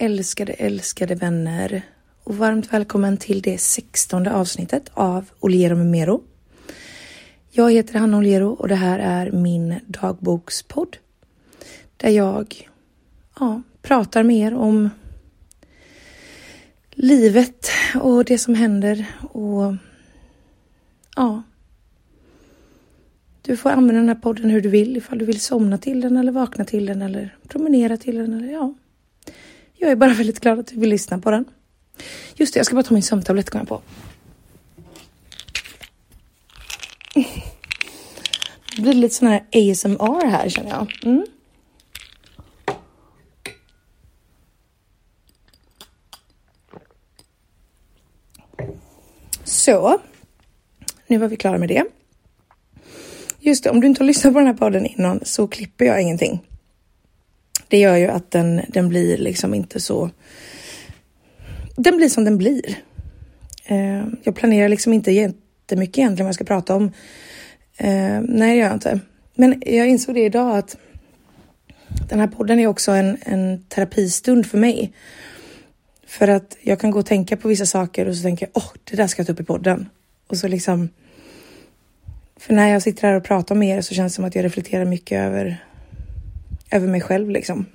älskade, älskade vänner och varmt välkommen till det sextonde avsnittet av Oliero med Mero. Jag heter Hanna Oliero och det här är min dagbokspodd där jag ja, pratar mer om livet och det som händer och ja. Du får använda den här podden hur du vill ifall du vill somna till den eller vakna till den eller promenera till den eller ja. Jag är bara väldigt glad att du vill lyssna på den. Just det, jag ska bara ta min sömntablett kom jag på. Det blir lite sån här ASMR här känner jag. Mm. Så, nu var vi klara med det. Just det, om du inte har lyssnat på den här podden innan så klipper jag ingenting. Det gör ju att den, den blir liksom inte så... Den blir som den blir. Eh, jag planerar liksom inte jättemycket egentligen vad jag ska prata om. Eh, nej, det gör jag inte. Men jag insåg det idag att den här podden är också en, en terapistund för mig. För att jag kan gå och tänka på vissa saker och så tänker jag, åh, oh, det där ska jag ta upp i podden. Och så liksom... För när jag sitter här och pratar med er så känns det som att jag reflekterar mycket över över mig själv liksom.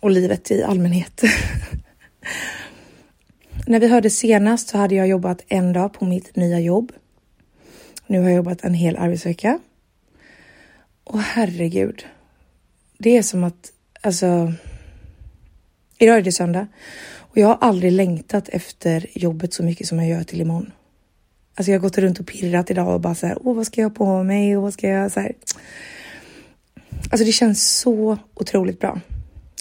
Och livet i allmänhet. När vi hörde senast så hade jag jobbat en dag på mitt nya jobb. Nu har jag jobbat en hel arbetsvecka. Och herregud. Det är som att, alltså. Idag är det söndag och jag har aldrig längtat efter jobbet så mycket som jag gör till imorgon. Alltså jag har gått runt och pirrat idag och bara så här, åh vad ska jag ha på mig och vad ska jag så här. Alltså det känns så otroligt bra.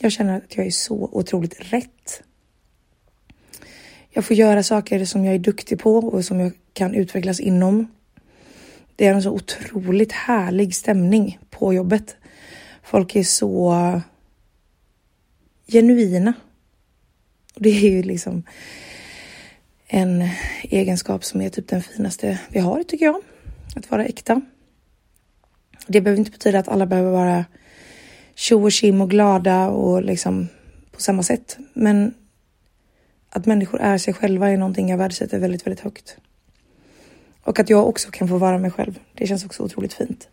Jag känner att jag är så otroligt rätt. Jag får göra saker som jag är duktig på och som jag kan utvecklas inom. Det är en så otroligt härlig stämning på jobbet. Folk är så genuina. Det är ju liksom en egenskap som är typ den finaste vi har tycker jag. Att vara äkta. Det behöver inte betyda att alla behöver vara tjo och tjim och glada och liksom på samma sätt. Men att människor är sig själva är någonting jag värdesätter väldigt, väldigt högt. Och att jag också kan få vara mig själv. Det känns också otroligt fint.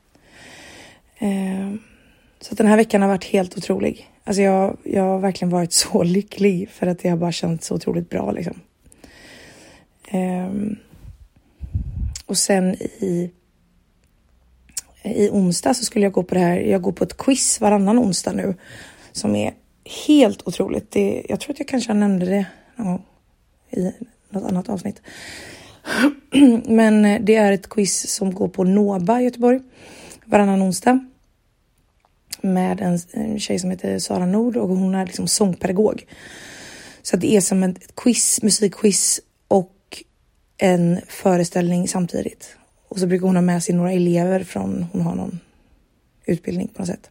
Eh, så att den här veckan har varit helt otrolig. Alltså jag, jag har verkligen varit så lycklig för att det har bara känts så otroligt bra liksom. Eh, och sen i i onsdag så skulle jag gå på det här. Jag går på ett quiz varannan onsdag nu som är helt otroligt. Det, jag tror att jag kanske nämnde det någon gång i något annat avsnitt. Men eh, det är ett quiz som går på Noba i Göteborg varannan onsdag med en, en tjej som heter Sara Nord och hon är liksom sångpedagog. Så det är som ett quiz, musikquiz och en föreställning samtidigt. Och så brukar hon ha med sig några elever från, hon har någon utbildning på något sätt.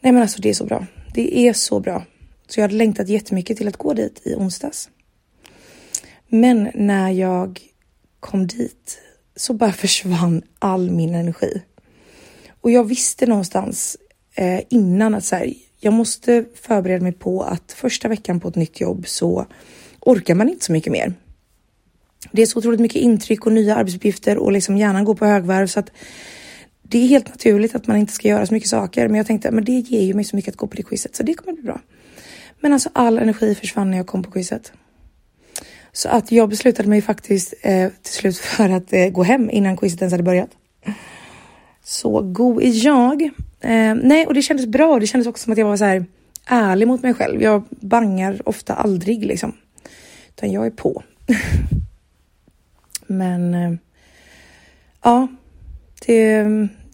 Nej men alltså det är så bra. Det är så bra. Så jag hade längtat jättemycket till att gå dit i onsdags. Men när jag kom dit så bara försvann all min energi. Och jag visste någonstans eh, innan att så här, jag måste förbereda mig på att första veckan på ett nytt jobb så orkar man inte så mycket mer det är så otroligt mycket intryck och nya arbetsuppgifter och liksom hjärnan går på högvarv så att det är helt naturligt att man inte ska göra så mycket saker. Men jag tänkte, men det ger ju mig så mycket att gå på det quizet så det kommer bli bra. Men alltså all energi försvann när jag kom på quizet. Så att jag beslutade mig faktiskt eh, till slut för att eh, gå hem innan quizet ens hade börjat. Så god är jag. Eh, nej, och det kändes bra. Det kändes också som att jag var så här ärlig mot mig själv. Jag bangar ofta aldrig liksom, utan jag är på. Men eh, ja, det,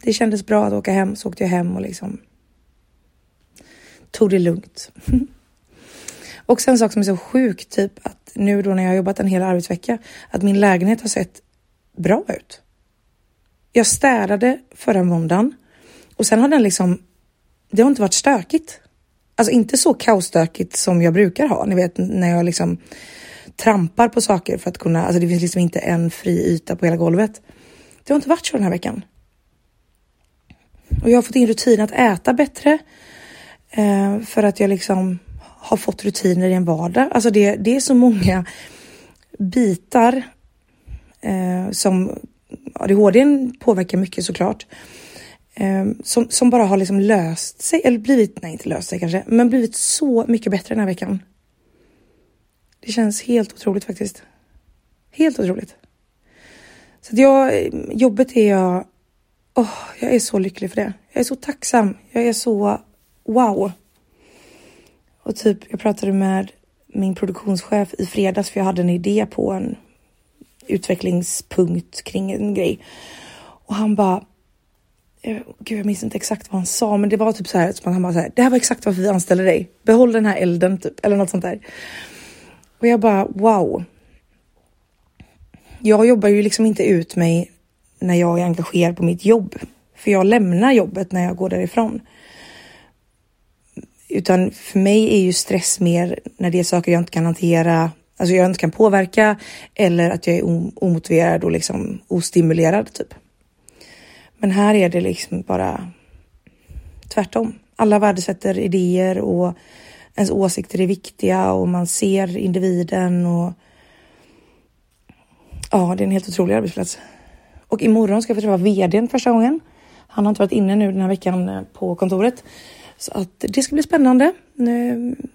det kändes bra att åka hem. Så åkte jag hem och liksom tog det lugnt. och sen en sak som är så sjuk, typ att nu då när jag har jobbat en hel arbetsvecka, att min lägenhet har sett bra ut. Jag städade förra måndagen och sen har den liksom, det har inte varit stökigt. Alltså inte så kaosstökigt som jag brukar ha, ni vet när jag liksom trampar på saker för att kunna, alltså det finns liksom inte en fri yta på hela golvet. Det har inte varit så den här veckan. Och jag har fått in rutin att äta bättre. Eh, för att jag liksom har fått rutiner i en vardag. Alltså det, det är så många bitar eh, som ADHD påverkar mycket såklart. Eh, som, som bara har liksom löst sig, eller blivit, nej inte löst sig kanske, men blivit så mycket bättre den här veckan. Det känns helt otroligt faktiskt. Helt otroligt. Så att jag, jobbet är jag, oh, jag är så lycklig för det. Jag är så tacksam. Jag är så wow. Och typ, jag pratade med min produktionschef i fredags för jag hade en idé på en utvecklingspunkt kring en grej. Och han bara, eh, gud jag minns inte exakt vad han sa, men det var typ så här som han bara så här, det här var exakt varför vi anställde dig. Behåll den här elden typ, eller något sånt där. Och jag bara wow. Jag jobbar ju liksom inte ut mig när jag är engagerad på mitt jobb, för jag lämnar jobbet när jag går därifrån. Utan för mig är ju stress mer när det är saker jag inte kan hantera, alltså jag inte kan påverka eller att jag är omotiverad och liksom ostimulerad typ. Men här är det liksom bara tvärtom. Alla värdesätter idéer och ens åsikter är viktiga och man ser individen och ja, det är en helt otrolig arbetsplats. Och imorgon ska jag få träffa vdn första gången. Han har inte varit inne nu den här veckan eh, på kontoret. Så att det ska bli spännande. Eh,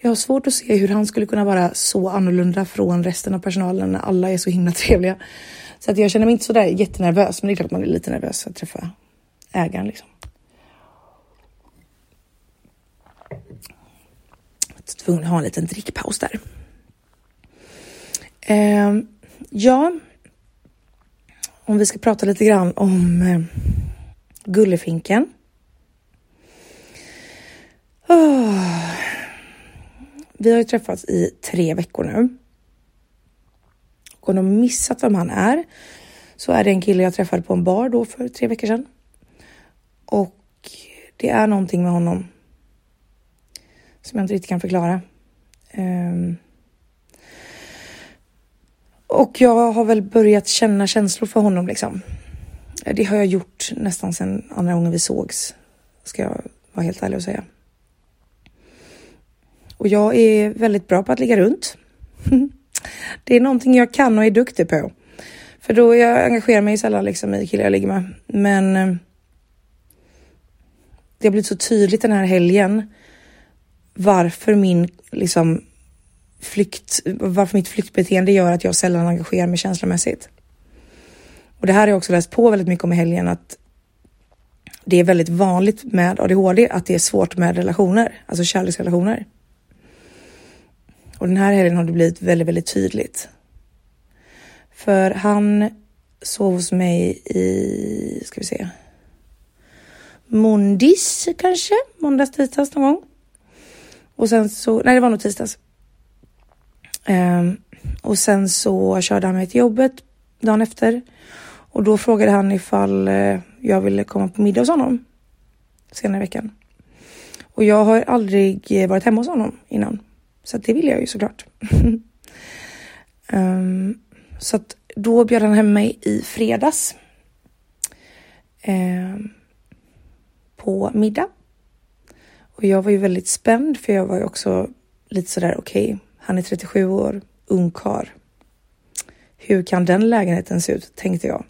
jag har svårt att se hur han skulle kunna vara så annorlunda från resten av personalen när alla är så himla trevliga. Så att jag känner mig inte så där jättenervös, men det är klart att man är lite nervös att träffa ägaren liksom. Tvungen att ha en liten drickpaus där. Eh, ja, om vi ska prata lite grann om eh, Gullefinken. Oh. Vi har ju träffats i tre veckor nu. Och om de missat vem han är så är det en kille jag träffade på en bar då för tre veckor sedan. Och det är någonting med honom som jag inte riktigt kan förklara. Um, och jag har väl börjat känna känslor för honom liksom. Eh, det har jag gjort nästan sedan andra gången vi sågs, ska jag vara helt ärlig och säga. Och jag är väldigt bra på att ligga runt. det är någonting jag kan och är duktig på. För då jag engagerar mig sällan liksom i killar jag ligger med. Men eh, det har blivit så tydligt den här helgen varför min liksom flykt, varför mitt flyktbeteende gör att jag sällan engagerar mig känslomässigt. Och det här har jag också läst på väldigt mycket om i helgen att det är väldigt vanligt med ADHD att det är svårt med relationer, alltså kärleksrelationer. Och den här helgen har det blivit väldigt, väldigt tydligt. För han sov hos mig i, ska vi se, måndags kanske, måndags, tisdags någon gång. Och sen så, nej det var nog tisdags. Um, och sen så körde han mig till jobbet dagen efter och då frågade han ifall eh, jag ville komma på middag hos honom senare i veckan. Och jag har aldrig eh, varit hemma hos honom innan. Så det ville jag ju såklart. um, så att då bjöd han hem mig i fredags. Um, på middag. Och jag var ju väldigt spänd för jag var ju också lite sådär okej, okay, han är 37 år, ungkar. Hur kan den lägenheten se ut, tänkte jag.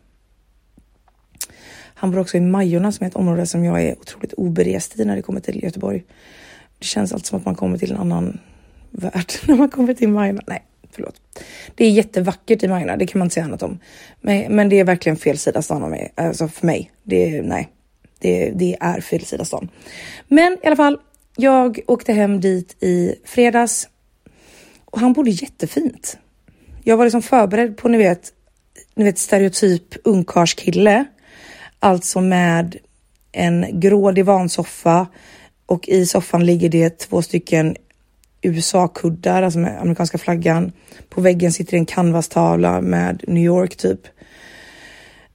Han bor också i Majorna som är ett område som jag är otroligt oberest i när det kommer till Göteborg. Det känns alltid som att man kommer till en annan värld när man kommer till Majorna. Nej, förlåt. Det är jättevackert i Majorna, det kan man inte säga annat om. Men, men det är verkligen fel sida stan alltså för mig. Det är, nej, det, det är fel stan. Men i alla fall, jag åkte hem dit i fredags och han bodde jättefint. Jag var liksom förberedd på, ni vet, ni vet stereotyp ungkarskille. Alltså med en grå divansoffa och i soffan ligger det två stycken USA-kuddar, alltså med amerikanska flaggan. På väggen sitter en canvastavla med New York typ.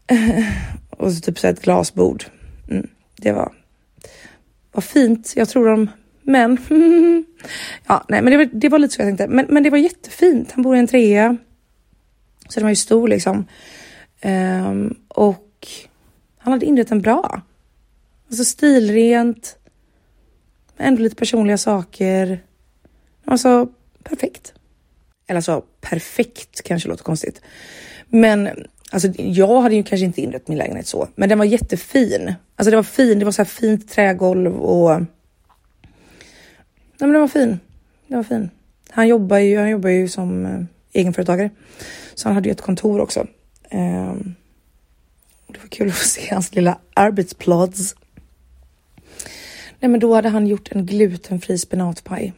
och så typ så ett glasbord. Det var, var fint. Jag tror de men ja, nej, men det var, det var lite så jag tänkte. Men, men det var jättefint. Han bor i en trea. Så den var ju stor liksom. Um, och han hade inrett den bra. Alltså stilrent. ändå lite personliga saker. Alltså perfekt. Eller alltså perfekt kanske låter konstigt. Men alltså jag hade ju kanske inte inrett min lägenhet så, men den var jättefin. Alltså det var fin, det var så här fint trägolv och Nej, men den var fin. Den var fin. Han jobbar ju, han jobbar ju som eh, egenföretagare, så han hade ju ett kontor också. Ehm, det var kul att få se hans lilla arbetsplats. Nej, men då hade han gjort en glutenfri spenatpaj.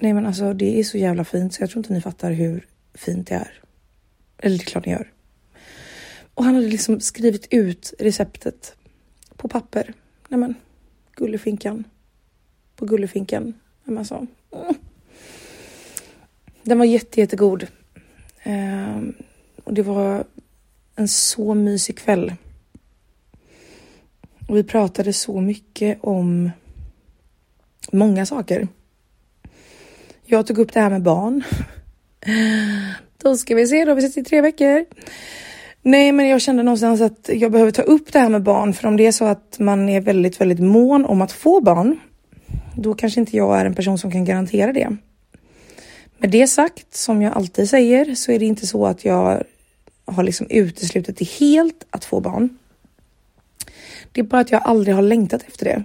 Nej, men alltså det är så jävla fint så jag tror inte ni fattar hur fint det är. Eller det är klart ni gör. Och han hade liksom skrivit ut receptet på papper. Nej men, gullefinkan. På gullefinkan. Alltså, mm. Den var jätte, jättegod. Eh, och det var en så mysig kväll. Och vi pratade så mycket om många saker. Jag tog upp det här med barn. Då ska vi se, då har vi sett i tre veckor. Nej, men jag kände någonstans att jag behöver ta upp det här med barn, för om det är så att man är väldigt, väldigt mån om att få barn, då kanske inte jag är en person som kan garantera det. Med det sagt, som jag alltid säger, så är det inte så att jag har liksom uteslutit det helt att få barn. Det är bara att jag aldrig har längtat efter det.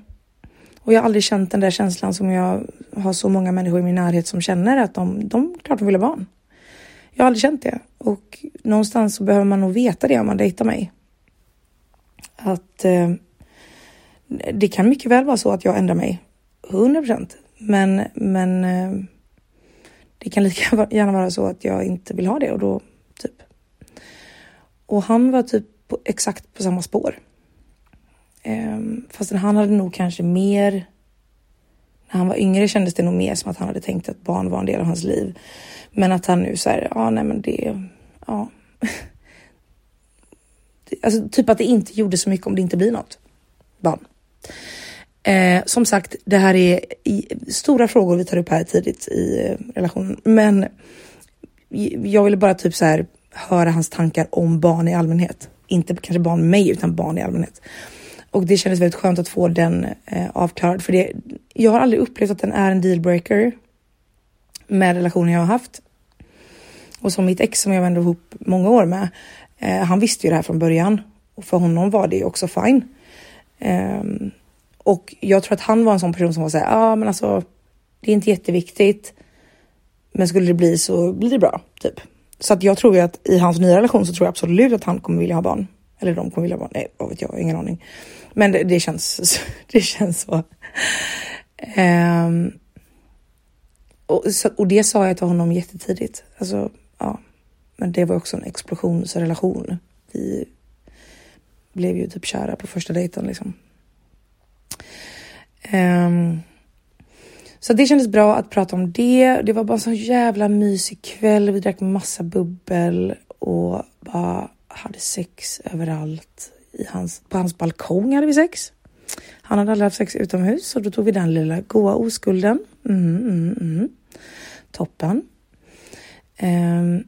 Och jag har aldrig känt den där känslan som jag har så många människor i min närhet som känner att de, de klart de vill ha barn. Jag har aldrig känt det och någonstans så behöver man nog veta det om man dejtar mig. Att eh, det kan mycket väl vara så att jag ändrar mig 100 procent, men, men eh, det kan lika gärna vara så att jag inte vill ha det och då typ. Och han var typ på, exakt på samma spår. Eh, fastän han hade nog kanske mer. När han var yngre kändes det nog mer som att han hade tänkt att barn var en del av hans liv. Men att han nu så här, ja nej men det, ja. Alltså typ att det inte gjorde så mycket om det inte blir något barn. Eh, som sagt, det här är i, stora frågor vi tar upp här tidigt i eh, relationen, men jag ville bara typ så här höra hans tankar om barn i allmänhet. Inte kanske barn med mig, utan barn i allmänhet. Och det kändes väldigt skönt att få den eh, avklarad, för det, jag har aldrig upplevt att den är en dealbreaker med relationen jag har haft. Och som mitt ex som jag var ihop många år med, eh, han visste ju det här från början och för honom var det också fine. Eh, och jag tror att han var en sån person som var så ja ah, men alltså det är inte jätteviktigt. Men skulle det bli så blir det bra, typ. Så att jag tror ju att i hans nya relation så tror jag absolut att han kommer vilja ha barn. Eller de kommer vilja ha barn. Nej, vad vet jag, ingen aning. Men det, det känns, det känns så. Um, och, och det sa jag till honom jättetidigt. Alltså, ja. Men det var också en explosionsrelation. Vi blev ju typ kära på första dejten liksom. Um, så det kändes bra att prata om det. Det var bara en så jävla mysig kväll. Vi drack massa bubbel och bara hade sex överallt. I hans, på hans balkong hade vi sex. Han hade aldrig haft sex utomhus och då tog vi den lilla goa oskulden. Mm, mm, mm. Toppen. Um,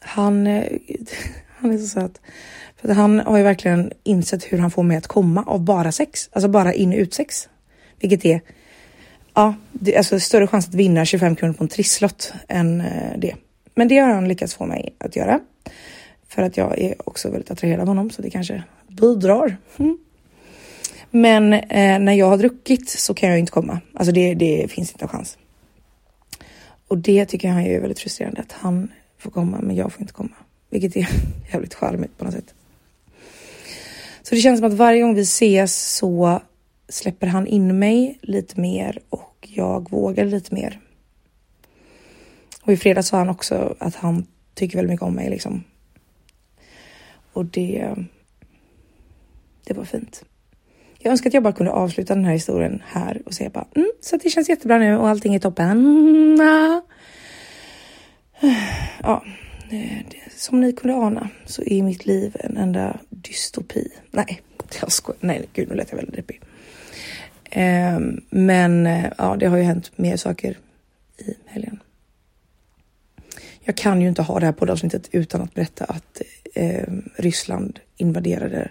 han, eh, han är så söt. För han har ju verkligen insett hur han får mig att komma av bara sex. Alltså bara in och ut sex. Vilket är ja, det, alltså större chans att vinna 25 kronor på en trisslott än eh, det. Men det har han lyckats få mig att göra. För att jag är också väldigt attraherad av honom så det kanske bidrar. Mm. Men eh, när jag har druckit så kan jag inte komma. Alltså det, det finns inte en chans. Och det tycker han är väldigt frustrerande att han får komma men jag får inte komma. Vilket är jävligt charmigt på något sätt. Så det känns som att varje gång vi ses så släpper han in mig lite mer och jag vågar lite mer. Och i fredags sa han också att han tycker väldigt mycket om mig liksom. Och det. Det var fint. Jag önskar att jag bara kunde avsluta den här historien här och säga bara mm, så det känns jättebra nu och allting är toppen. Ja, som ni kunde ana så är mitt liv en enda dystopi. Nej, jag skojar. Nej, gud, nu lät jag väldigt deppig. Um, men uh, ja, det har ju hänt mer saker i helgen. Jag kan ju inte ha det här poddavsnittet utan att berätta att eh, Ryssland invaderade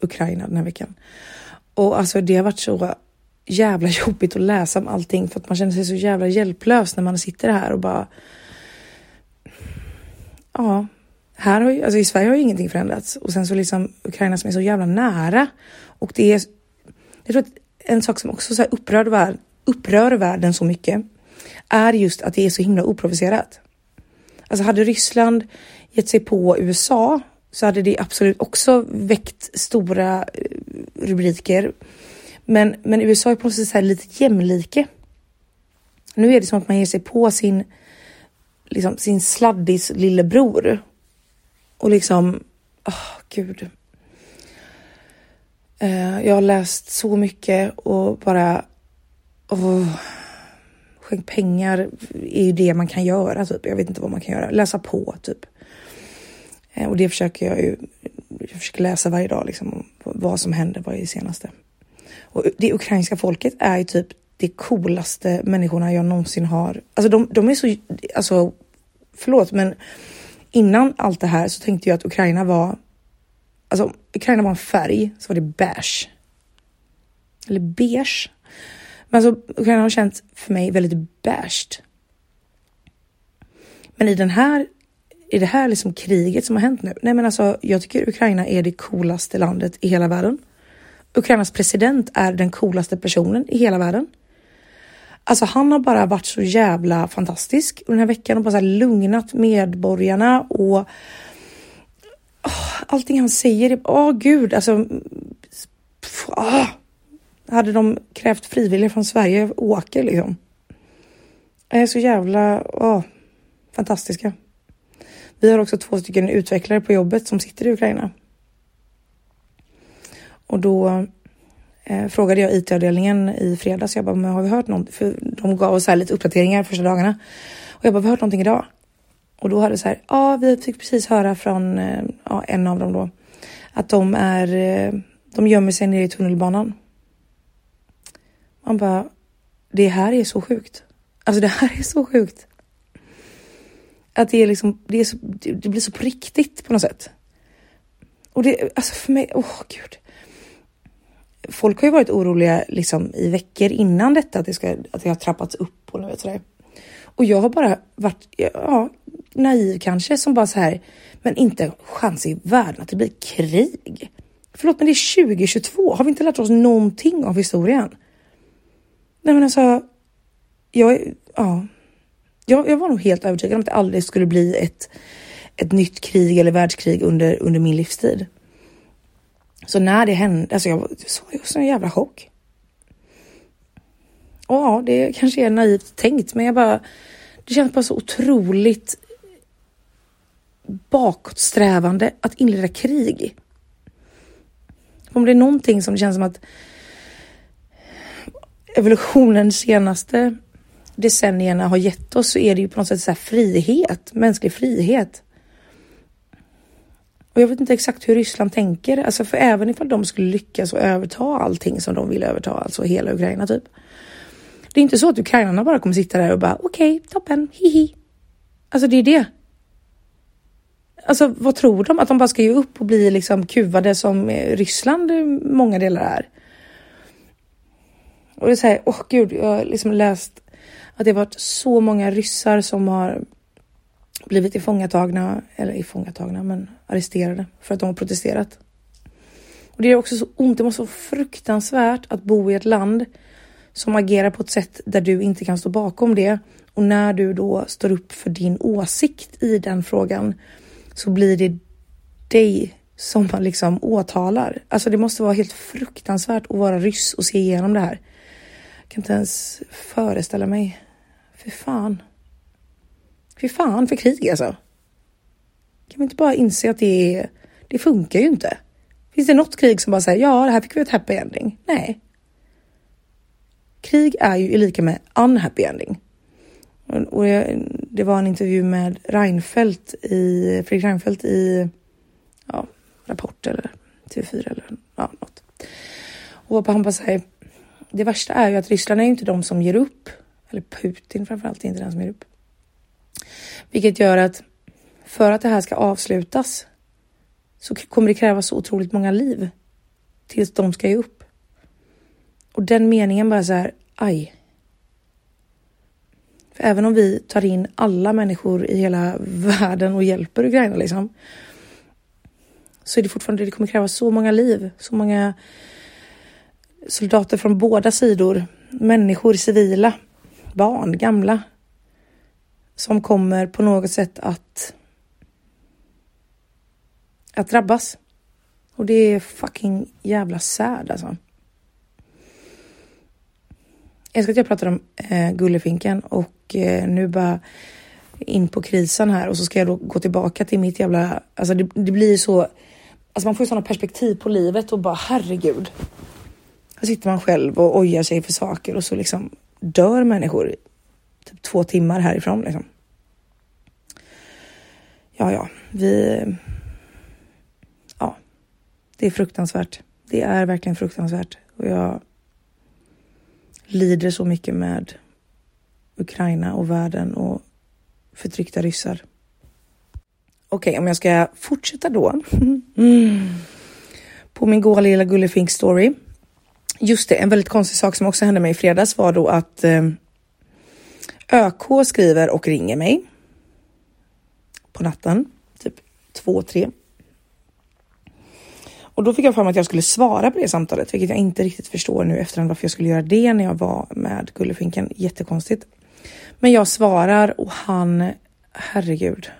Ukraina den här veckan. Och alltså det har varit så jävla jobbigt att läsa om allting för att man känner sig så jävla hjälplös när man sitter här och bara. Ja, här har ju, alltså i Sverige har ju ingenting förändrats och sen så liksom Ukraina som är så jävla nära och det är. Jag tror att en sak som också så här upprör, värld, upprör världen så mycket är just att det är så himla oprovocerat. Alltså hade Ryssland gett sig på USA så hade det absolut också väckt stora eh, rubriker. Men, men USA är på något sätt så lite jämlike. Nu är det som att man ger sig på sin, liksom, sin sladdis lillebror. Och liksom, åh oh, gud. Uh, jag har läst så mycket och bara, oh, skänk pengar är ju det man kan göra typ. Jag vet inte vad man kan göra. Läsa på typ. Eh, och det försöker jag ju. Jag försöker läsa varje dag liksom vad som händer, vad är det senaste. Och det ukrainska folket är ju typ det coolaste människorna jag någonsin har. Alltså de, de är så, alltså förlåt men innan allt det här så tänkte jag att Ukraina var, alltså Ukraina var en färg så var det beige. Eller beige. Men alltså Ukraina har känts för mig väldigt beige. Men i den här, i det här liksom kriget som har hänt nu. Nej men alltså jag tycker Ukraina är det coolaste landet i hela världen. Ukrainas president är den coolaste personen i hela världen. Alltså han har bara varit så jävla fantastisk den här veckan och bara så lugnat medborgarna och oh, allting han säger. Åh oh, gud, alltså. Oh, hade de krävt frivilliga från Sverige åker liksom. är så jävla oh, fantastiska. Vi har också två stycken utvecklare på jobbet som sitter i Ukraina. Och då eh, frågade jag IT-avdelningen i fredags. Jag bara, men har vi hört något? För de gav oss lite uppdateringar första dagarna. Och jag bara, har vi hört någonting idag? Och då hade det så här, ja, vi fick precis höra från eh, ja, en av dem då att de är, eh, de gömmer sig nere i tunnelbanan. Man bara, det här är så sjukt. Alltså det här är så sjukt. Att det är liksom, det, är så, det blir så på riktigt på något sätt. Och det, alltså för mig, åh oh, gud folk har ju varit oroliga liksom i veckor innan detta att det, ska, att det har trappats upp och något sådär. Och jag har bara varit ja, naiv kanske som bara så här, men inte chans i världen att det blir krig. Förlåt, men det är 2022. Har vi inte lärt oss någonting av historien? Nej, men alltså. Jag, ja, jag, jag var nog helt övertygad om att det aldrig skulle bli ett, ett nytt krig eller världskrig under, under min livstid. Så när det hände, alltså jag var så en jävla chock. Och ja, det kanske är naivt tänkt, men jag bara, det känns bara så otroligt bakåtsträvande att inleda krig. Om det är någonting som det känns som att evolutionens senaste decennierna har gett oss så är det ju på något sätt så frihet, mänsklig frihet. Och jag vet inte exakt hur Ryssland tänker, alltså för även ifall de skulle lyckas och överta allting som de vill överta, alltså hela Ukraina typ. Det är inte så att ukrainarna bara kommer sitta där och bara okej, okay, toppen, hihi. Alltså det är det. Alltså vad tror de? Att de bara ska ge upp och bli liksom kuvade som eh, Ryssland många delar är? Och det är såhär, åh oh, gud, jag har liksom läst att det har varit så många ryssar som har blivit ifångatagna, eller ifångatagna, men arresterade för att de har protesterat. Och det är också så ont, det måste vara fruktansvärt att bo i ett land som agerar på ett sätt där du inte kan stå bakom det. Och när du då står upp för din åsikt i den frågan så blir det dig som man liksom åtalar. Alltså det måste vara helt fruktansvärt att vara ryss och se igenom det här. Jag kan inte ens föreställa mig. Fy fan. Fy fan för krig alltså. Kan vi inte bara inse att det, det funkar ju inte? Finns det något krig som bara säger ja, det här fick vi ett happy ending? Nej. Krig är ju lika med unhappy ending. Och jag, det var en intervju med Reinfeldt i, Fredrik Reinfeldt i ja, Rapport eller TV4 eller ja, något. Och han bara säger, det värsta är ju att Ryssland är ju inte de som ger upp. Eller Putin framförallt är inte den som ger upp. Vilket gör att för att det här ska avslutas så kommer det krävas så otroligt många liv tills de ska ge upp. Och den meningen bara så här, aj. För även om vi tar in alla människor i hela världen och hjälper Ukraina liksom. Så är det fortfarande, det kommer kräva så många liv, så många soldater från båda sidor, människor, civila, barn, gamla. Som kommer på något sätt att att drabbas. Och det är fucking jävla sad alltså. Jag ska att jag pratar om eh, Gullefinken och eh, nu bara in på krisen här och så ska jag då gå tillbaka till mitt jävla, alltså det, det blir så, alltså man får ju sådana perspektiv på livet och bara herregud. Här sitter man själv och ojar sig för saker och så liksom dör människor typ två timmar härifrån liksom. Ja, ja, vi Ja, det är fruktansvärt. Det är verkligen fruktansvärt och jag lider så mycket med Ukraina och världen och förtryckta ryssar. Okej, okay, om jag ska fortsätta då. Mm. På min goa lilla gullefink story. Just det, en väldigt konstig sak som också hände mig i fredags var då att eh, ÖK skriver och ringer mig på natten, typ två, tre och då fick jag för mig att jag skulle svara på det samtalet, vilket jag inte riktigt förstår nu efterhand varför jag skulle göra det när jag var med Gullefinken. Jättekonstigt. Men jag svarar och han, herregud.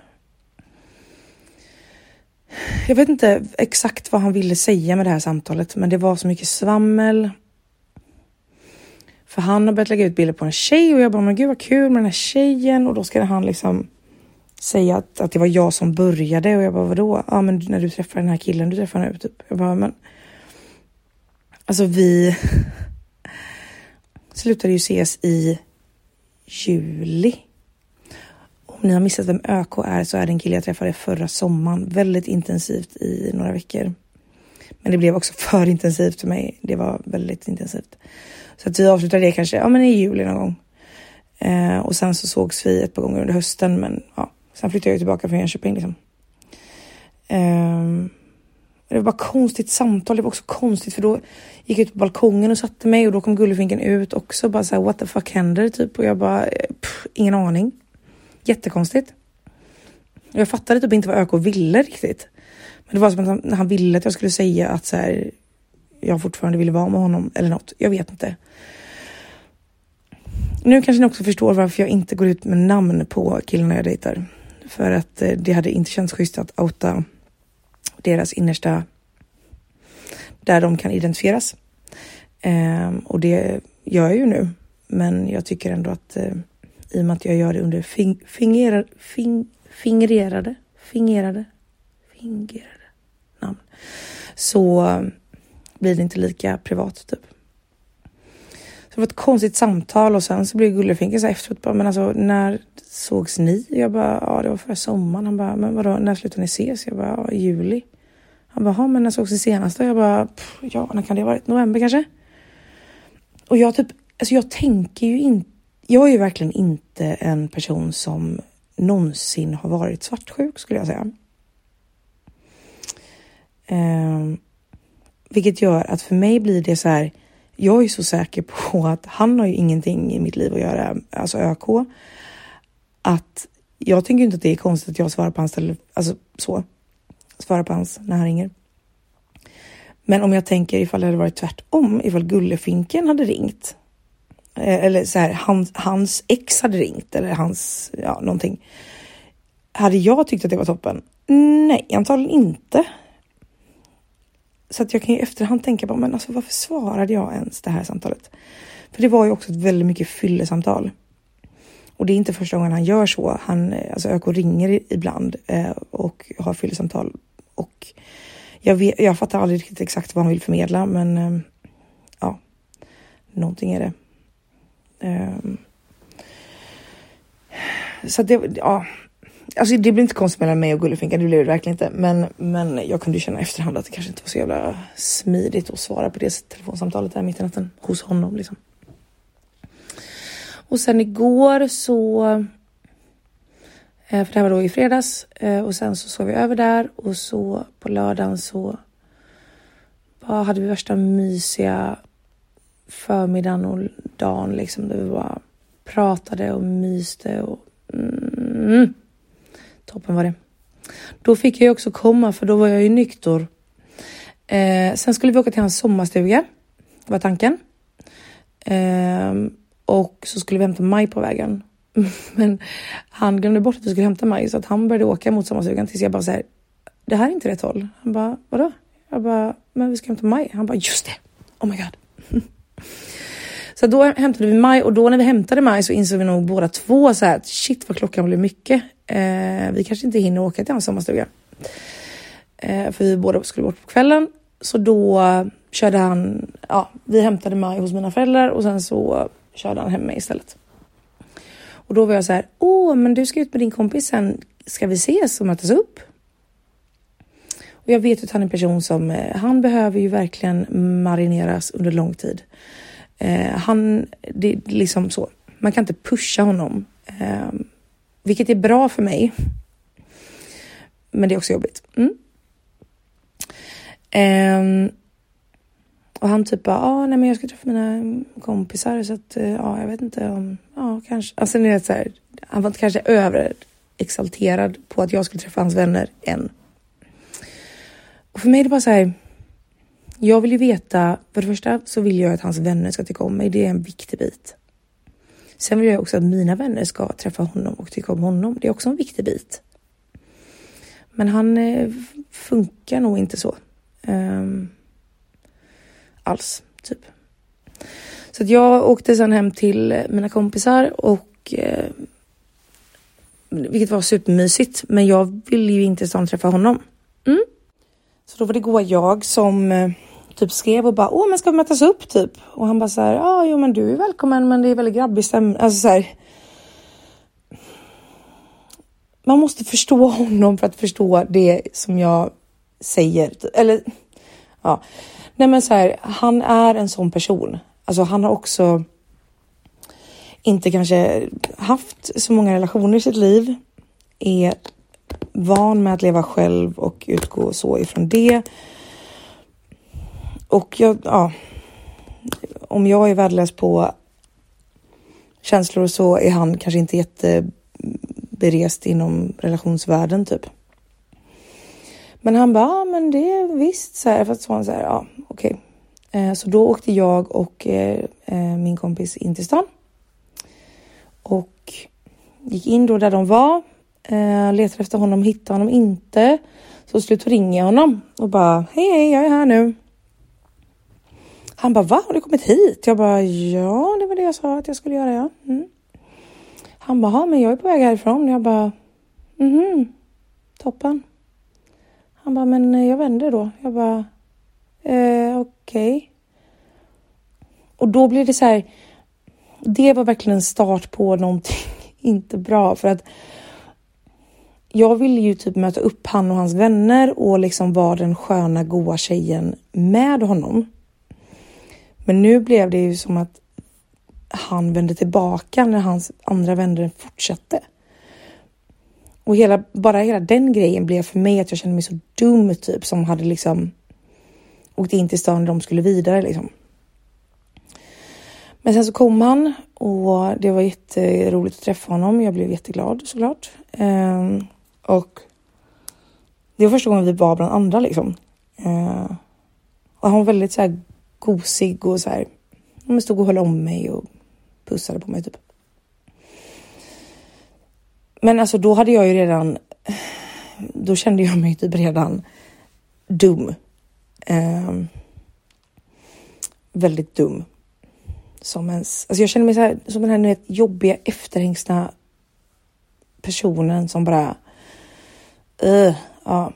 Jag vet inte exakt vad han ville säga med det här samtalet, men det var så mycket svammel. För han har börjat lägga ut bilder på en tjej och jag bara, men gud vad kul med den här tjejen och då ska han liksom säga att, att det var jag som började och jag bara vadå? Ja men när du träffar den här killen du träffar nu typ. Jag bara men. Alltså vi slutade ju ses i juli. Om ni har missat vem ÖK är så är det en kille jag träffade förra sommaren väldigt intensivt i några veckor. Men det blev också för intensivt för mig. Det var väldigt intensivt. Så att vi avslutade det kanske ja, men i juli någon gång. Eh, och sen så sågs vi ett par gånger under hösten men ja, Sen flyttade jag tillbaka från Jönköping liksom. Eh, det var bara konstigt samtal. Det var också konstigt för då gick jag ut på balkongen och satte mig och då kom Gullefinken ut också. Bara såhär what the fuck händer typ och jag bara eh, pff, ingen aning. Jättekonstigt. Jag fattade typ inte vad ÖK ville riktigt. Men det var som att han, han ville att jag skulle säga att så här, jag fortfarande ville vara med honom eller något. Jag vet inte. Nu kanske ni också förstår varför jag inte går ut med namn på killarna jag dejtar. För att eh, det hade inte känts schysst att outa deras innersta där de kan identifieras. Ehm, och det gör jag ju nu. Men jag tycker ändå att eh, i och med att jag gör det under fing, fingerar, fing, fingrerade, fingerade, fingerade namn så blir det inte lika privat typ. Så det var ett konstigt samtal och sen så blev Gullefinken så efteråt bara, men alltså när sågs ni? Jag bara, ja det var förra sommaren. Han bara, men vadå, när slutade ni ses? Jag bara, ja, i juli. Han bara, men när sågs ni senast? Jag bara, ja när kan det ha varit? November kanske? Och jag typ, alltså jag tänker ju inte, jag är ju verkligen inte en person som någonsin har varit svartsjuk skulle jag säga. Eh, vilket gör att för mig blir det så här, jag är så säker på att han har ju ingenting i mitt liv att göra, alltså ÖK, att jag tänker inte att det är konstigt att jag svarar på hans telefon, alltså så, svarar på hans när han ringer. Men om jag tänker ifall det hade varit tvärtom, ifall Gullefinken hade ringt Eh, eller så här, hans, hans ex hade ringt eller hans, ja någonting. Hade jag tyckt att det var toppen? Nej, antagligen inte. Så att jag kan i efterhand tänka på, men alltså varför svarade jag ens det här samtalet? För det var ju också ett väldigt mycket fyllesamtal. Och det är inte första gången han gör så. Han, eh, alltså ÖK ringer ibland eh, och har fyllesamtal. Och jag, vet, jag fattar aldrig riktigt exakt vad han vill förmedla, men eh, ja, någonting är det. Eh, så det, ja, Alltså det blir inte konstigt mellan mig och Gullefinkan, det blev det verkligen inte. Men, men jag kunde ju känna efterhand att det kanske inte var så jävla smidigt att svara på det telefonsamtalet där mitt i natten hos honom liksom. Och sen igår så, eh, för det här var då i fredags eh, och sen så sov vi över där och så på lördagen så bara hade vi värsta mysiga förmiddagen och dagen liksom. Där vi bara pratade och myste och mm, toppen var det. Då fick jag också komma för då var jag ju nykter. Eh, sen skulle vi åka till hans sommarstuga. var tanken. Eh, och så skulle vi hämta Maj på vägen. Men han glömde bort att vi skulle hämta Maj så att han började åka mot sommarstugan tills jag bara säger det här är inte rätt håll. Han bara vadå? Jag bara men vi ska hämta Maj. Han bara just det. Oh my god. Så då hämtade vi Maj och då när vi hämtade Maj så insåg vi nog båda två så här shit vad klockan blev mycket. Eh, vi kanske inte hinner åka till hans sommarstuga. Eh, för vi båda skulle bort på kvällen. Så då körde han, ja, vi hämtade Maj hos mina föräldrar och sen så körde han hem mig istället. Och då var jag så här, åh, men du ska ut med din kompis sen. Ska vi ses och mötas upp? Och jag vet att han är en person som, eh, han behöver ju verkligen marineras under lång tid. Eh, han, det är liksom så. Man kan inte pusha honom, eh, vilket är bra för mig. Men det är också jobbigt. Mm. Eh, och han typ bara, ah, nej men jag ska träffa mina kompisar så att eh, ja, ah, jag vet inte om, ja kanske. Alltså ni vet så här, han var kanske överexalterad på att jag skulle träffa hans vänner än. Och för mig är det bara så här, jag vill ju veta, för det första så vill jag att hans vänner ska tycka om mig. Det är en viktig bit. Sen vill jag också att mina vänner ska träffa honom och tycka om honom. Det är också en viktig bit. Men han eh, funkar nog inte så. Um, alls, typ. Så att jag åkte sen hem till mina kompisar och eh, vilket var supermysigt. Men jag ville ju inte stan träffa honom. Mm. Så då var det goa jag som eh, typ skrev och bara åh men ska vi mötas upp typ? Och han bara så här ja jo men du är välkommen men det är väldigt grabbig stämning. Alltså så här. Man måste förstå honom för att förstå det som jag säger. Eller ja, nej men så här, han är en sån person. Alltså han har också inte kanske haft så många relationer i sitt liv. Är van med att leva själv och utgå så ifrån det. Och jag, ja, om jag är värdelös på känslor så är han kanske inte jätteberest inom relationsvärlden typ. Men han bara, ja men det är visst så här, för att så han så här, ja okej. Okay. Så då åkte jag och eh, eh, min kompis in till stan. Och gick in då där de var Eh, letar efter honom, hittar honom inte. Så slut ringer jag honom och bara hej hej, jag är här nu. Han bara va, har du kommit hit? Jag bara ja, det var det jag sa att jag skulle göra ja. Mm. Han bara, men jag är på väg härifrån. Jag bara mhm, toppen. Han bara, men eh, jag vänder då. Jag bara eh, okej. Okay. Och då blir det så här. Det var verkligen en start på någonting inte bra för att jag ville ju typ möta upp han och hans vänner och liksom vara den sköna goa tjejen med honom. Men nu blev det ju som att han vände tillbaka när hans andra vänner fortsatte. Och hela, bara hela den grejen blev för mig att jag kände mig så dum typ som hade liksom åkt in till stan när de skulle vidare liksom. Men sen så kom han och det var jätteroligt att träffa honom. Jag blev jätteglad såklart. Um, och det var första gången vi var bland andra liksom. Eh, och han var väldigt så här gosig och så här. Han stod och höll om mig och pussade på mig typ. Men alltså då hade jag ju redan, då kände jag mig typ redan dum. Eh, väldigt dum. Som ens, alltså jag känner mig så här, som den här vet, jobbiga efterhängsna personen som bara Uh, ja.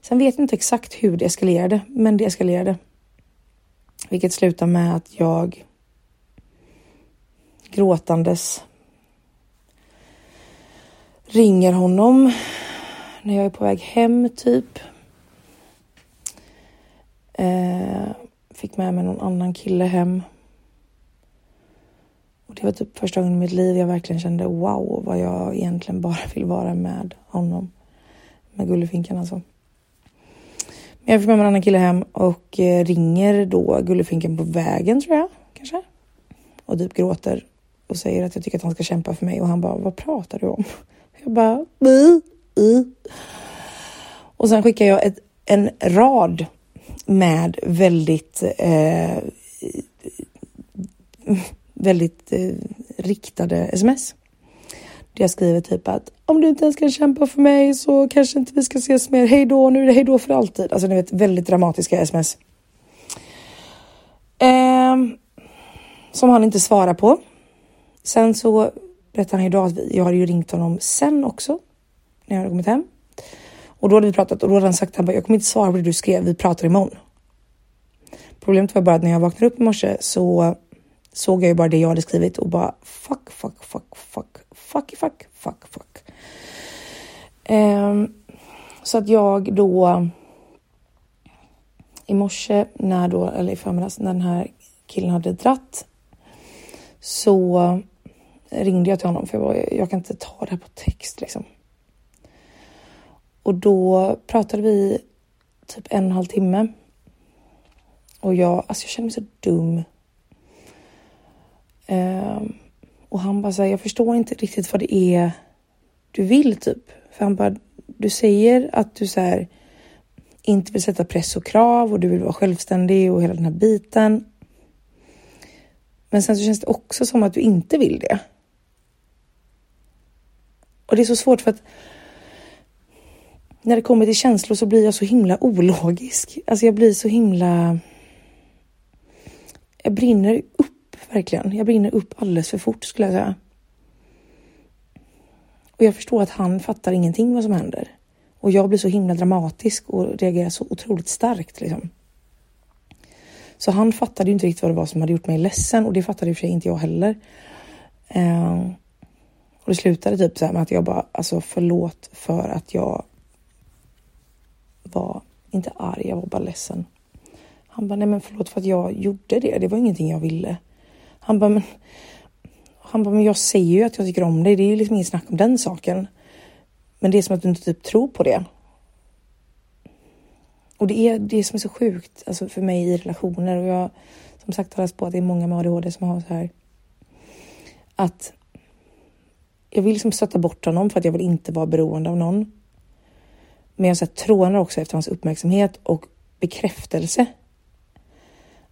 Sen vet jag inte exakt hur det eskalerade, men det eskalerade. Vilket slutar med att jag gråtandes ringer honom när jag är på väg hem typ. Eh, fick med mig någon annan kille hem. Och det var typ första gången i mitt liv jag verkligen kände wow vad jag egentligen bara vill vara med honom. Med Gullefinkan alltså. Men jag fick med mig en annan kille hem och eh, ringer då Gullefinken på vägen tror jag kanske. Och typ gråter och säger att jag tycker att han ska kämpa för mig och han bara, vad pratar du om? Jag bara, bli, i. Och sen skickar jag ett, en rad med väldigt eh, väldigt eh, riktade sms. Där jag skriver typ att om du inte ens kan kämpa för mig så kanske inte vi ska ses mer. Hej då, nu är det hej då för alltid. Alltså ni vet väldigt dramatiska sms. Eh, som han inte svarar på. Sen så berättar han idag att vi, jag har ju ringt honom sen också när jag hade kommit hem. Och då hade vi pratat och då hade han sagt att jag kommer inte svara på det du skrev, vi pratar imorgon. Problemet var bara att när jag vaknade upp i morse så såg jag ju bara det jag hade skrivit och bara fuck, fuck, fuck, fuck, fuck, fuck, fuck, fuck. Um, så att jag då i morse när då, eller i förmiddags när den här killen hade dratt så ringde jag till honom för jag bara, jag kan inte ta det här på text liksom. Och då pratade vi typ en och en halv timme. Och jag, alltså jag kände mig så dum. Um, och han bara säger, jag förstår inte riktigt vad det är du vill typ. För han bara, du säger att du så här, inte vill sätta press och krav och du vill vara självständig och hela den här biten. Men sen så känns det också som att du inte vill det. Och det är så svårt för att när det kommer till känslor så blir jag så himla ologisk. Alltså jag blir så himla... Jag brinner verkligen. Jag brinner upp alldeles för fort skulle jag säga. Och jag förstår att han fattar ingenting vad som händer. Och jag blir så himla dramatisk och reagerar så otroligt starkt liksom. Så han fattade ju inte riktigt vad det var som hade gjort mig ledsen och det fattade i och för sig inte jag heller. Eh, och det slutade typ så här med att jag bara, alltså förlåt för att jag var inte arg, jag var bara ledsen. Han bara, nej men förlåt för att jag gjorde det. Det var ingenting jag ville. Han bara, men, han bara, men jag säger ju att jag tycker om dig. Det är ju liksom inget snack om den saken. Men det är som att du inte typ tror på det. Och det är det som är så sjukt alltså för mig i relationer och jag som sagt har läst på att det är många med ADHD som har så här. Att jag vill liksom stötta bort honom för att jag vill inte vara beroende av någon. Men jag så här, trånar också efter hans uppmärksamhet och bekräftelse.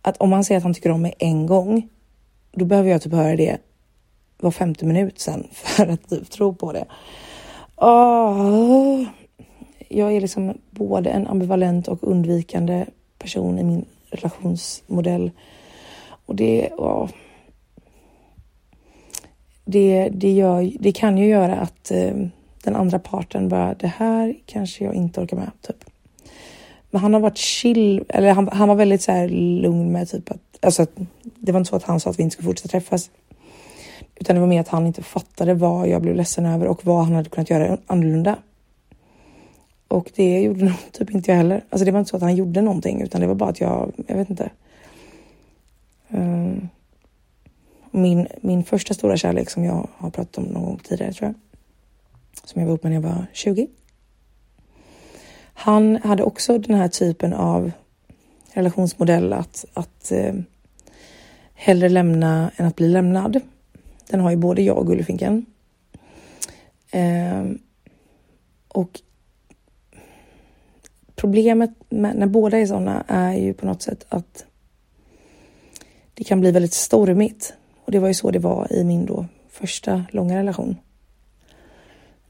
Att om han säger att han tycker om mig en gång, då behöver jag typ höra det var femte minut sen för att typ tro på det. Oh, jag är liksom både en ambivalent och undvikande person i min relationsmodell. Och det, oh, det, det, gör, det kan ju göra att eh, den andra parten bara, det här kanske jag inte orkar med. Typ. Men han har varit chill, eller han, han var väldigt så här lugn med typ att, alltså att det var inte så att han sa att vi inte skulle fortsätta träffas. Utan det var mer att han inte fattade vad jag blev ledsen över och vad han hade kunnat göra annorlunda. Och det gjorde nog typ inte jag heller. Alltså det var inte så att han gjorde någonting utan det var bara att jag, jag vet inte. Um, min, min första stora kärlek som jag har pratat om någon gång tidigare tror jag som jag var ihop med när jag var 20. Han hade också den här typen av relationsmodell att, att eh, hellre lämna än att bli lämnad. Den har ju både jag och Gullfinken Eh, och problemet med, när båda är sådana är ju på något sätt att det kan bli väldigt stormigt. Och det var ju så det var i min då första långa relation.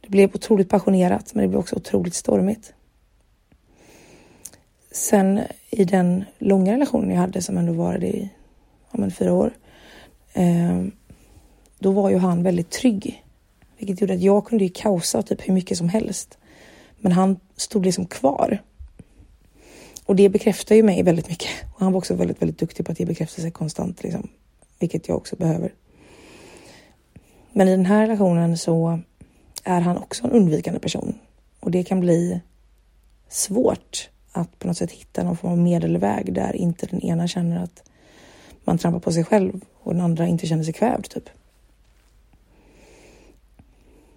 Det blev otroligt passionerat, men det blev också otroligt stormigt. Sen i den långa relationen jag hade som ändå varade i ja, men fyra år. Eh, då var ju han väldigt trygg, vilket gjorde att jag kunde ju kaosa typ hur mycket som helst. Men han stod liksom kvar. Och det bekräftar ju mig väldigt mycket. Och han var också väldigt, väldigt duktig på att ge bekräftelse konstant, liksom, vilket jag också behöver. Men i den här relationen så är han också en undvikande person och det kan bli svårt att på något sätt hitta någon form av medelväg där inte den ena känner att man trampar på sig själv och den andra inte känner sig kvävd typ.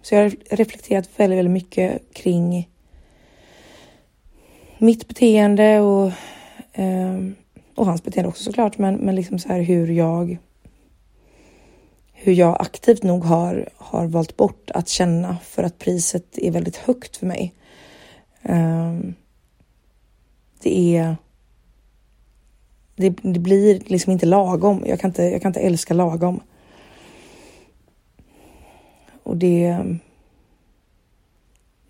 Så jag har reflekterat väldigt, väldigt mycket kring mitt beteende och, eh, och hans beteende också såklart, men, men liksom så här hur jag hur jag aktivt nog har, har valt bort att känna för att priset är väldigt högt för mig. Um, det är det, det, blir liksom inte lagom. Jag kan inte, jag kan inte älska lagom. Och det...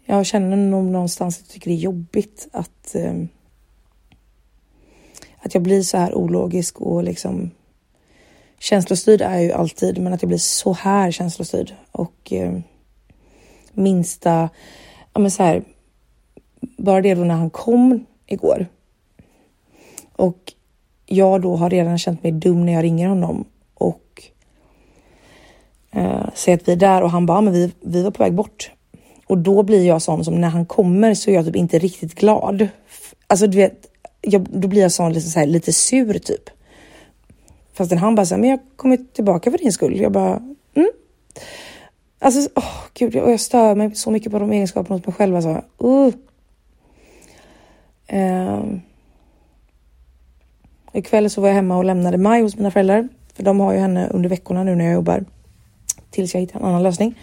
Jag känner nog någonstans att jag tycker det är jobbigt att... Eh, att jag blir så här ologisk och liksom... Känslostyrd är jag ju alltid, men att jag blir så här känslostyrd och eh, minsta... Ja, men så här, bara det då när han kom igår och jag då har redan känt mig dum när jag ringer honom och eh, säger att vi är där och han bara, men vi, vi var på väg bort. Och då blir jag sån som när han kommer så är jag typ inte riktigt glad. Alltså du vet, jag, då blir jag sån liksom så här, lite sur typ. Fastän han bara säger men jag kommer tillbaka för din skull. Jag bara, mm. Alltså, åh oh, gud, och jag stör mig så mycket på de egenskaperna hos mig själv. Alltså. Uh. Eh, Ikväll så var jag hemma och lämnade Maj hos mina föräldrar. För de har ju henne under veckorna nu när jag jobbar. Tills jag hittar en annan lösning.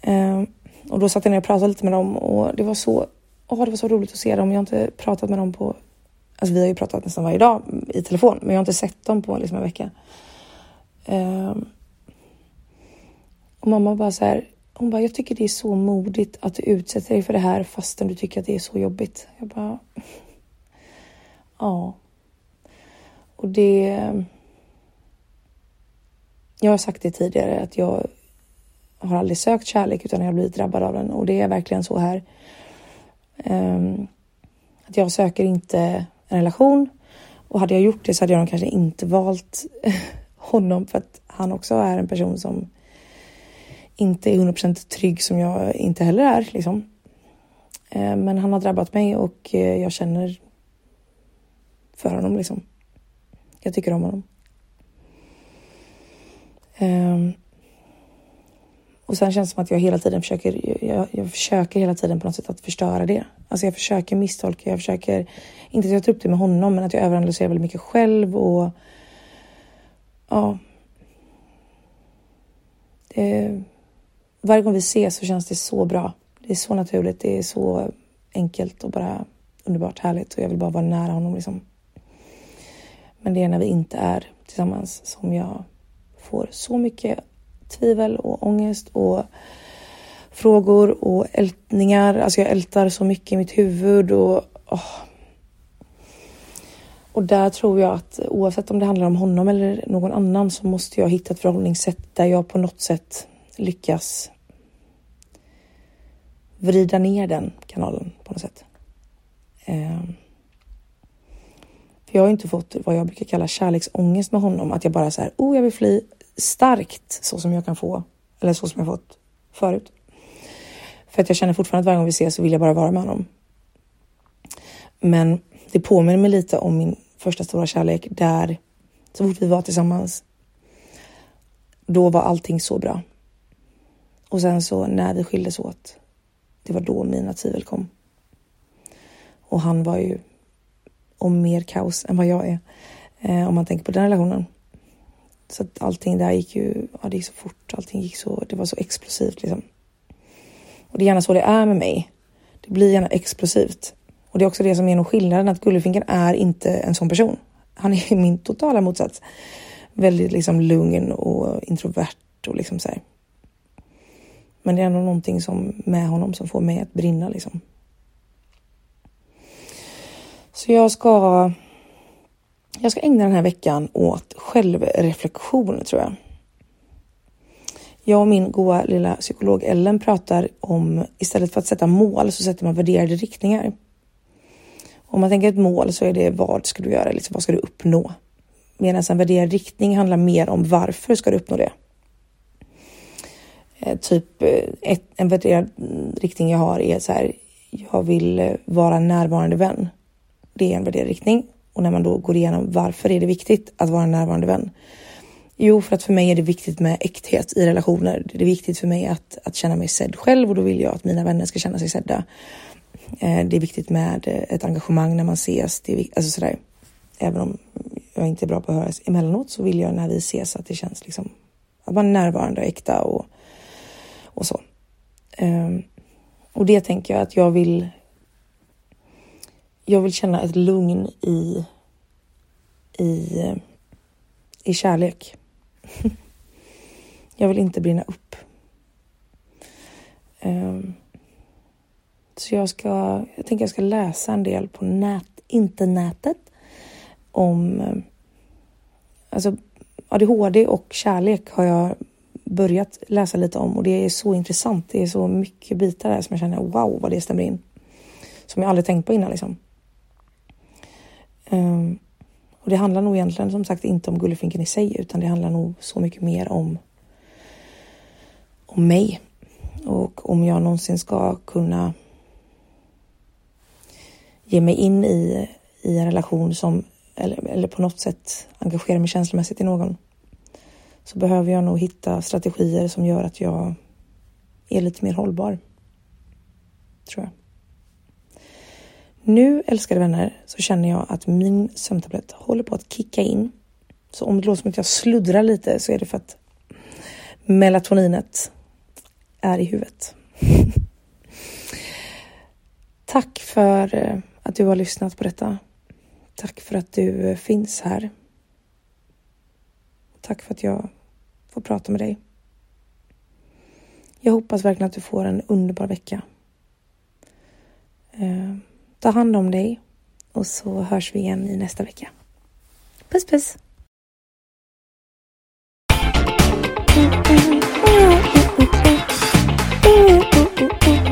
Eh, och då satt jag ner och pratade lite med dem och det var så, oh, det var så roligt att se dem. Jag har inte pratat med dem på, alltså vi har ju pratat nästan varje dag i telefon, men jag har inte sett dem på liksom en vecka. Eh, och mamma bara så här, hon bara, jag tycker det är så modigt att du utsätter dig för det här fastän du tycker att det är så jobbigt. Jag bara, ja. Och det... Jag har sagt det tidigare att jag har aldrig sökt kärlek utan jag har blivit drabbad av den och det är verkligen så här. Um, att jag söker inte en relation och hade jag gjort det så hade jag nog kanske inte valt honom för att han också är en person som inte är 100% trygg som jag inte heller är liksom. Eh, men han har drabbat mig och eh, jag känner för honom liksom. Jag tycker om honom. Ehm, och sen känns det som att jag hela tiden försöker, jag, jag, försöker hela tiden på något sätt att förstöra det. Alltså jag försöker misstolka, jag försöker, inte att jag tar upp det med honom, men att jag överanalyserar väldigt mycket själv och ja. Det, varje gång vi ses så känns det så bra. Det är så naturligt, det är så enkelt och bara underbart härligt och jag vill bara vara nära honom liksom. Men det är när vi inte är tillsammans som jag får så mycket tvivel och ångest och frågor och ältningar. Alltså jag ältar så mycket i mitt huvud och oh. Och där tror jag att oavsett om det handlar om honom eller någon annan så måste jag hitta ett förhållningssätt där jag på något sätt lyckas vrida ner den kanalen på något sätt. Ehm. För Jag har inte fått vad jag brukar kalla kärleksångest med honom. Att jag bara så här, oh jag vill fly starkt så som jag kan få. Eller så som jag fått förut. För att jag känner fortfarande att varje gång vi ses så vill jag bara vara med honom. Men det påminner mig lite om min första stora kärlek där så fort vi var tillsammans. Då var allting så bra. Och sen så när vi skildes åt. Det var då mina tvivel kom. Och han var ju om mer kaos än vad jag är. Eh, om man tänker på den relationen. Så att allting där gick ju, ja det gick så fort, allting gick så, det var så explosivt liksom. Och det är gärna så det är med mig. Det blir gärna explosivt. Och det är också det som är nog skillnaden, att Gullefinken är inte en sån person. Han är min totala motsats. Väldigt liksom lugn och introvert och liksom så här. Men det är ändå någonting som med honom som får mig att brinna liksom. Så jag ska, jag ska ägna den här veckan åt självreflektion tror jag. Jag och min goa lilla psykolog Ellen pratar om istället för att sätta mål så sätter man värderade riktningar. Om man tänker ett mål så är det vad ska du göra, liksom, vad ska du uppnå? Medan en värderad riktning handlar mer om varför ska du uppnå det? Eh, typ eh, ett, en värderad mm, riktning jag har är så här. Jag vill eh, vara en närvarande vän det är en värderad riktning. Och när man då går igenom varför är det viktigt att vara en närvarande vän? Jo, för att för mig är det viktigt med äkthet i relationer. Det är viktigt för mig att, att känna mig sedd själv och då vill jag att mina vänner ska känna sig sedda. Det är viktigt med ett engagemang när man ses. Det är, alltså sådär. Även om jag inte är bra på att höras emellanåt så vill jag när vi ses att det känns liksom att man är närvarande och äkta och, och så. Um, och det tänker jag att jag vill. Jag vill känna ett lugn i. I, i kärlek. jag vill inte brinna upp. Um, så jag ska, jag tänker jag ska läsa en del på nät, internetet om alltså ADHD och kärlek har jag börjat läsa lite om och det är så intressant. Det är så mycket bitar där som jag känner wow vad det stämmer in. Som jag aldrig tänkt på innan liksom. Um, och det handlar nog egentligen som sagt inte om Gullefinken i sig utan det handlar nog så mycket mer om om mig och om jag någonsin ska kunna ge mig in i, i en relation som eller, eller på något sätt engagera mig känslomässigt i någon så behöver jag nog hitta strategier som gör att jag är lite mer hållbar. Tror jag. Nu, älskade vänner, så känner jag att min sömntablett håller på att kicka in. Så om det låter som att jag sluddrar lite så är det för att melatoninet är i huvudet. Tack för eh, att du har lyssnat på detta. Tack för att du eh, finns här. Tack för att jag får prata med dig. Jag hoppas verkligen att du får en underbar vecka. Eh, ta hand om dig och så hörs vi igen i nästa vecka. Puss puss! Mm, mm, mm,